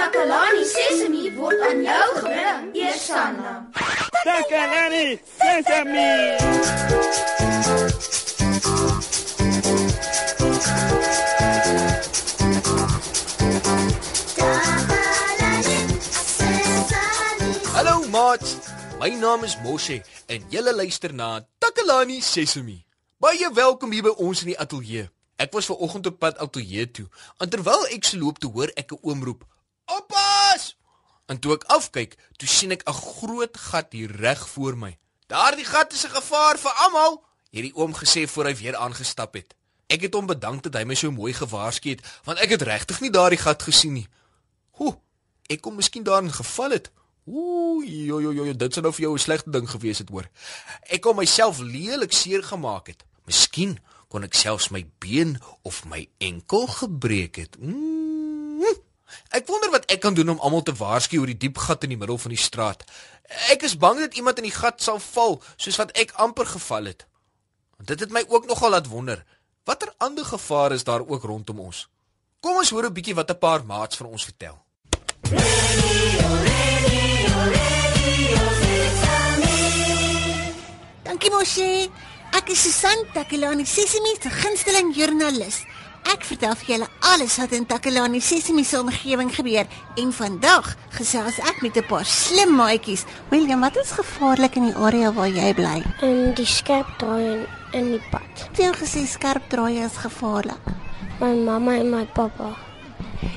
Takalani Sesemi word aan jou gebring, Eersanna. Takalani Sesemi. Hallo maat. My naam is Moshe en julle luister na Takalani Sesemi. Baie welkom hier by ons in die ateljee. Ek was ver oggend op pad ateljee toe. En terwyl ek se loop te hoor ek 'n oom roep: "Oppas!" En toe ek afkyk, toe sien ek 'n groot gat hier reg voor my. "Daardie gat is 'n gevaar vir almal," het die oom gesê voor hy weer aangestap het. Ek het hom bedank dat hy my so mooi gewaarsku het, want ek het regtig nie daardie gat gesien nie. Ho, ek kom miskien daarin geval het. Ooh, jo jo jo, dit sou nou vir jou 'n slegte ding gewees het, hoor. Ek kon myself lelik seer gemaak het. Miskien kon ek selfs my been of my enkel gebreek het. Mm. Ek wonder wat ek kan doen om almal te waarsku oor die diep gat in die middel van die straat. Ek is bang dat iemand in die gat sal val, soos wat ek amper geval het. Dit het my ook nogal laat wonder, watter ander gevare is daar ook rondom ons? Kom ons hoor 'n bietjie wat 'n paar maats vir ons vertel. Dankie Moshi. Ek is Susan Takelani Sesimi se gunsteling joernalis. Ek vertel vir julle alles wat in Takelani Sesimi se omgewing gebeur en vandag gesels ek met 'n paar slim maatjies. William, wat is gevaarlik in die area waar jy bly? en die skerp draai in, in die pad. Het jy al gesê skerp draaie is gevaarlik? My mamma en my pappa.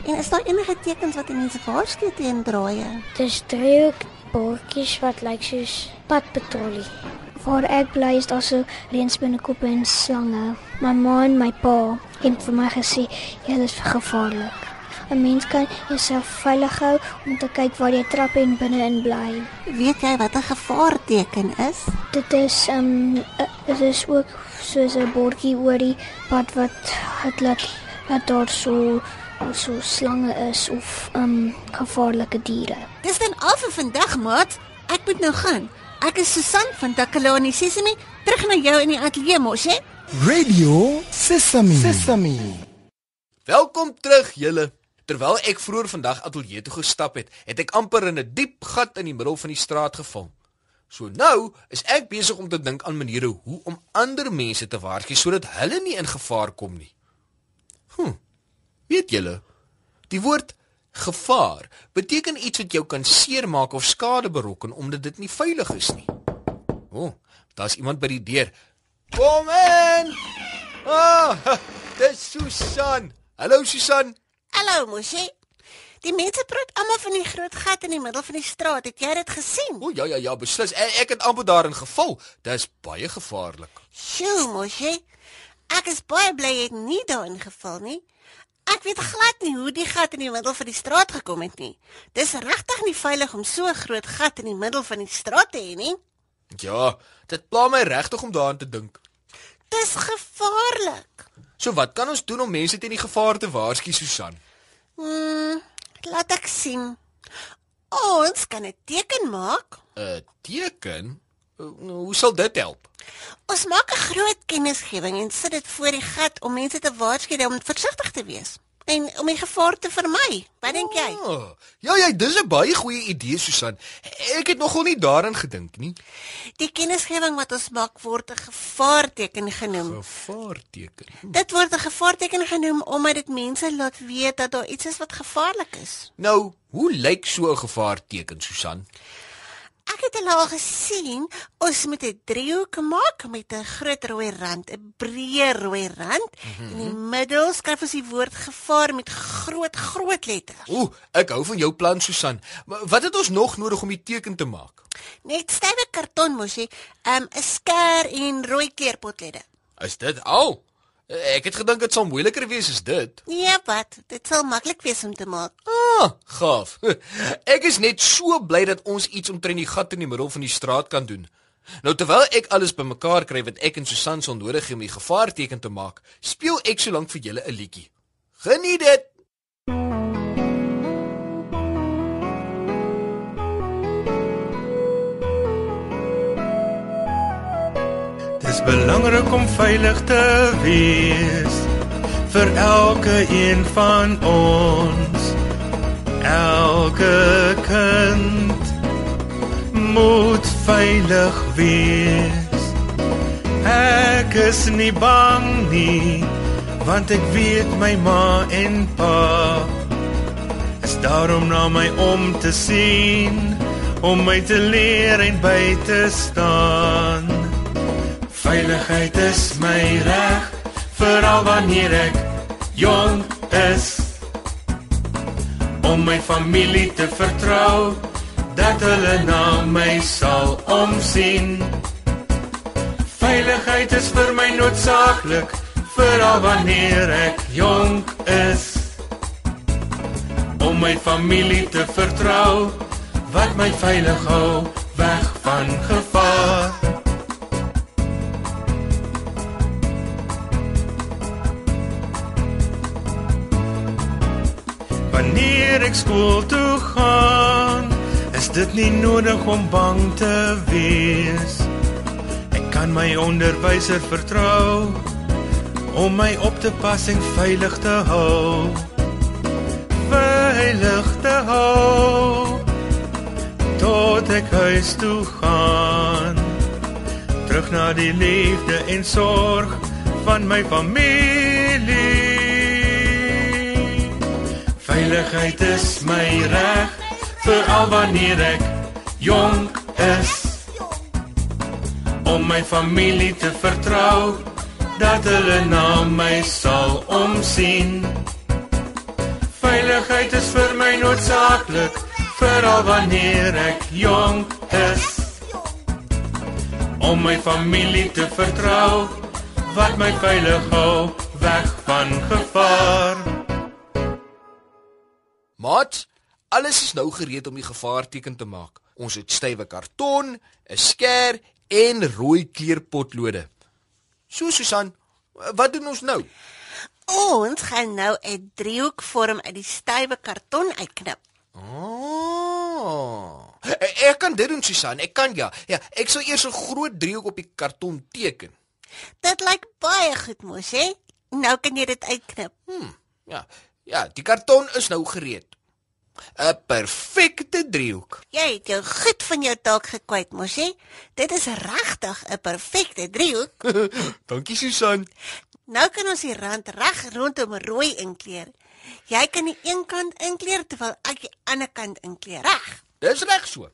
En is daar enige tekens wat mense waarsku teen draaie? Dis driehoek bordjies wat lyk soos padpatrollie. Waar ek bly is daar so reënspinnekoppe en slange. My ma en my pa het vir my gesê jy is gevaarlik. 'n Mens kan jouself veilig hou om te kyk waar jy trap en binne-in bly. Weet jy wat 'n gevaarteken is? Dit is um uh, dit is ook soos 'n bordjie oor die pad wat het laat dat daar so so slange is of um gevaarlike diere. Dis dan al vir vandag, maat. Ek moet nou gaan. Ek is Susan van Takalani Sesimi, terug na jou in die ateljee mos, hè? Radio Sesame. Sesame. Welkom terug julle. Terwyl ek vroeër vandag ateljee toe gestap het, het ek amper in 'n diep gat in die middel van die straat geval. So nou is ek besig om te dink aan maniere hoe om ander mense te waarsku sodat hulle nie in gevaar kom nie. Hm. Weet julle, die woord gevaar beteken iets wat jou kan seermaak of skade berokken omdat dit nie veilig is nie. O, oh, daar's iemand by die deur. Kom in. Ah, dis Susan. Hallo Susan. Hallo, Moshi. Die mense praat almal van die groot gat in die middel van die straat. Het jy dit gesien? O ja ja ja, beslis. Ek, ek het amper daarin geval. Dis baie gevaarlik. Sjoe, Moshi. Ek is baie bly jy het nie daarin geval nie. Ek weet glad nie hoe die gat in die middel van die straat gekom het nie. Dis regtig nie veilig om so 'n groot gat in die middel van die straat te hê nie. Ja, dit pla my regtig om daaraan te dink. Dis gevaarlik. So wat kan ons doen om mense teen die gevaar te waarsku, Susan? Hmm, laat ek sien. Ons kan 'n teken maak. 'n Teken? Uh, Hoe sal dit help? Ons maak 'n groot kennisgewing en sit dit voor die gat om mense te waarsku om versigtig te wees en om die gevaar te vermy. Wat dink jy? Oh, ja ja, dis 'n baie goeie idee, Susan. Ek het nogal nie daaraan gedink nie. Die kennisgewing wat ons maak word 'n gevaarteken genoem. Gevaarteken. Hm. Dit word 'n gevaarteken genoem omdat dit mense laat weet dat daar iets is wat gevaarlik is. Nou, hoe lyk so 'n gevaarteken, Susan? Ek het hulle al gesien. Ons moet 'n driehoek maak met 'n groot rooi rand, 'n breë rooi rand. Mm -hmm. In die middel skryf ons die woord gevaar met groot groot letters. Ooh, ek hou van jou plan, Susan. Maar wat het ons nog nodig om die teken te maak? Net stywe karton mosie, 'n um, skêr en rooi kleurpotlede. Is dit al? Ek het gedink dit sal moeiliker wees as dit. Ja, wat? Dit sal maklik wees om te maak. Ah, gaaf. Ek is net so bly dat ons iets omtrent die gat in die middel van die straat kan doen. Nou terwyl ek alles bymekaar kry wat ek en Susan sal nodig hê om die gevaarteken te maak, speel ek solank vir julle 'n liedjie. Geniet dit. Dis belangrik om veilig te wees vir elke een van ons. El elke kind moet veilig wees. Ek is nie bang nie, want ek weet my ma en pa is daarom na my om te sien, om my te leer en by te staan. Veiligheid is my reg, veral wanneer ek jong is om my familie te vertrou dat hulle na my sal omsien. Veiligheid is vir my noodsaaklik veral wanneer ek jonk is. Om my familie te vertrou wat my veilig hou weg van gevaar. Ek skool toe gaan, is dit nie nodig om bang te wees. Ek kan my onderwyser vertrou om my op te pas en veilig te hou. Veilig te hou tot ek huis toe gaan. Terug na die liefde en sorg van my familie. Veiligheid is my reg veral wanneer ek jonk is om my familie te vertrou dat hulle na my sal omsien. Veiligheid is vir my noodsaaklik veral wanneer ek jonk is om my familie te vertrou wat my veilig hou weg van gevaar. Maat, alles is nou gereed om die gevaarteken te maak. Ons het stywe karton, 'n skêr en rooi kleurpotlode. So Susan, wat doen ons nou? Ons gaan nou 'n driehoek vorm uit die stywe karton uitknip. Oh. Ek kan dit doen Susan, ek kan ja. Ja, ek sal eers 'n groot driehoek op die karton teken. Dit lyk baie goed mos, hè? Nou kan jy dit uitknip. Hm. Ja. Ja, die karton is nou gereed. 'n Perfekte driehoek. Jy het jou goed van jou taak gekwyt mos, hè? Dit is regtig 'n perfekte driehoek. Dankie Susan. Nou kan ons die rand reg rondom rooi inkleur. Jy kan die een kant inkleur terwyl ek die ander kant inkleur. Reg. Dis reg so.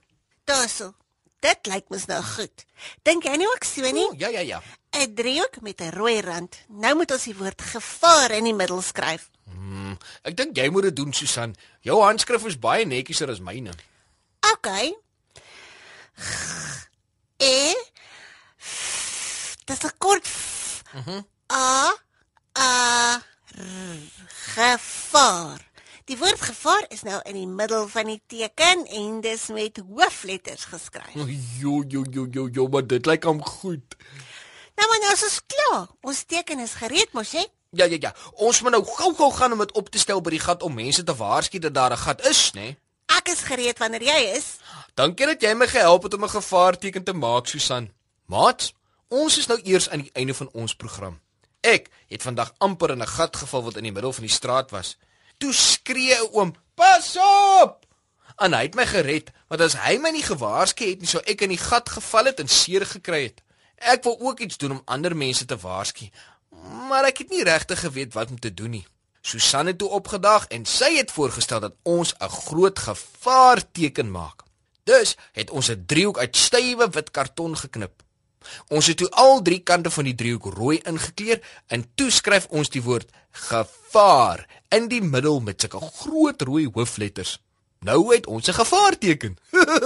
Daarso. Dit lyk mos nou goed. Dink jy nie ook so nie? O, ja ja ja. 'n Driehoek met 'n rooi rand. Nou moet ons die woord gevaar in die middel skryf. Hmm, ek dink jy moet dit doen Susan. Jou handskrif is baie netjieser as myne. OK. E Dis 'n kort Mhm. A A R, gevaar. Die woord gevaar is nou in die middel van die teken en dis met hoofletters geskryf. Jo jo jo jo jo, maar dit lyk hom goed. Nou maar nou is ons klaar. Ons teken is gereed mos, hè? Ja ja ja. Ons moet nou gou-gou gaan om dit op te stel by die gat om mense te waarsku dat daar 'n gat is, né? Nee? Ek is gereed wanneer jy is. Dankie dat jy my gehelp het om 'n gevaarteken te maak, Susan. Maat, ons is nou eers aan die einde van ons program. Ek het vandag amper in 'n gat geval wat in die middel van die straat was. Toe skree 'n oom: "Pas op!" En hy het my gered, want as hy my nie gewaarsku het nie, sou ek in die gat geval het en seer gekry het. Ek wil ook iets doen om ander mense te waarsku, maar ek het nie regtig geweet wat om te doen nie. Susan het toe opgedag en sy het voorgestel dat ons 'n groot gevaarteken maak. Dus het ons 'n driehoek uit stywe wit karton geknip. Ons het toe al drie kante van die driehoek rooi ingekleur en toe skryf ons die woord gevaar in die middel met sulke groot rooi hoofletters. Nou het ons 'n gevaarteken.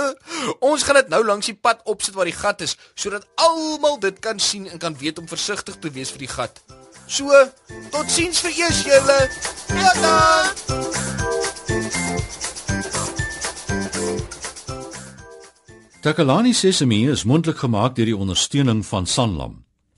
ons gaan dit nou langs die pad opsit waar die gat is sodat almal dit kan sien en kan weet om versigtig te wees vir die gat. So, totsiens vir eers julle. Tata. Takalani Sesemi is mondelik gemaak deur die ondersteuning van Sanlam.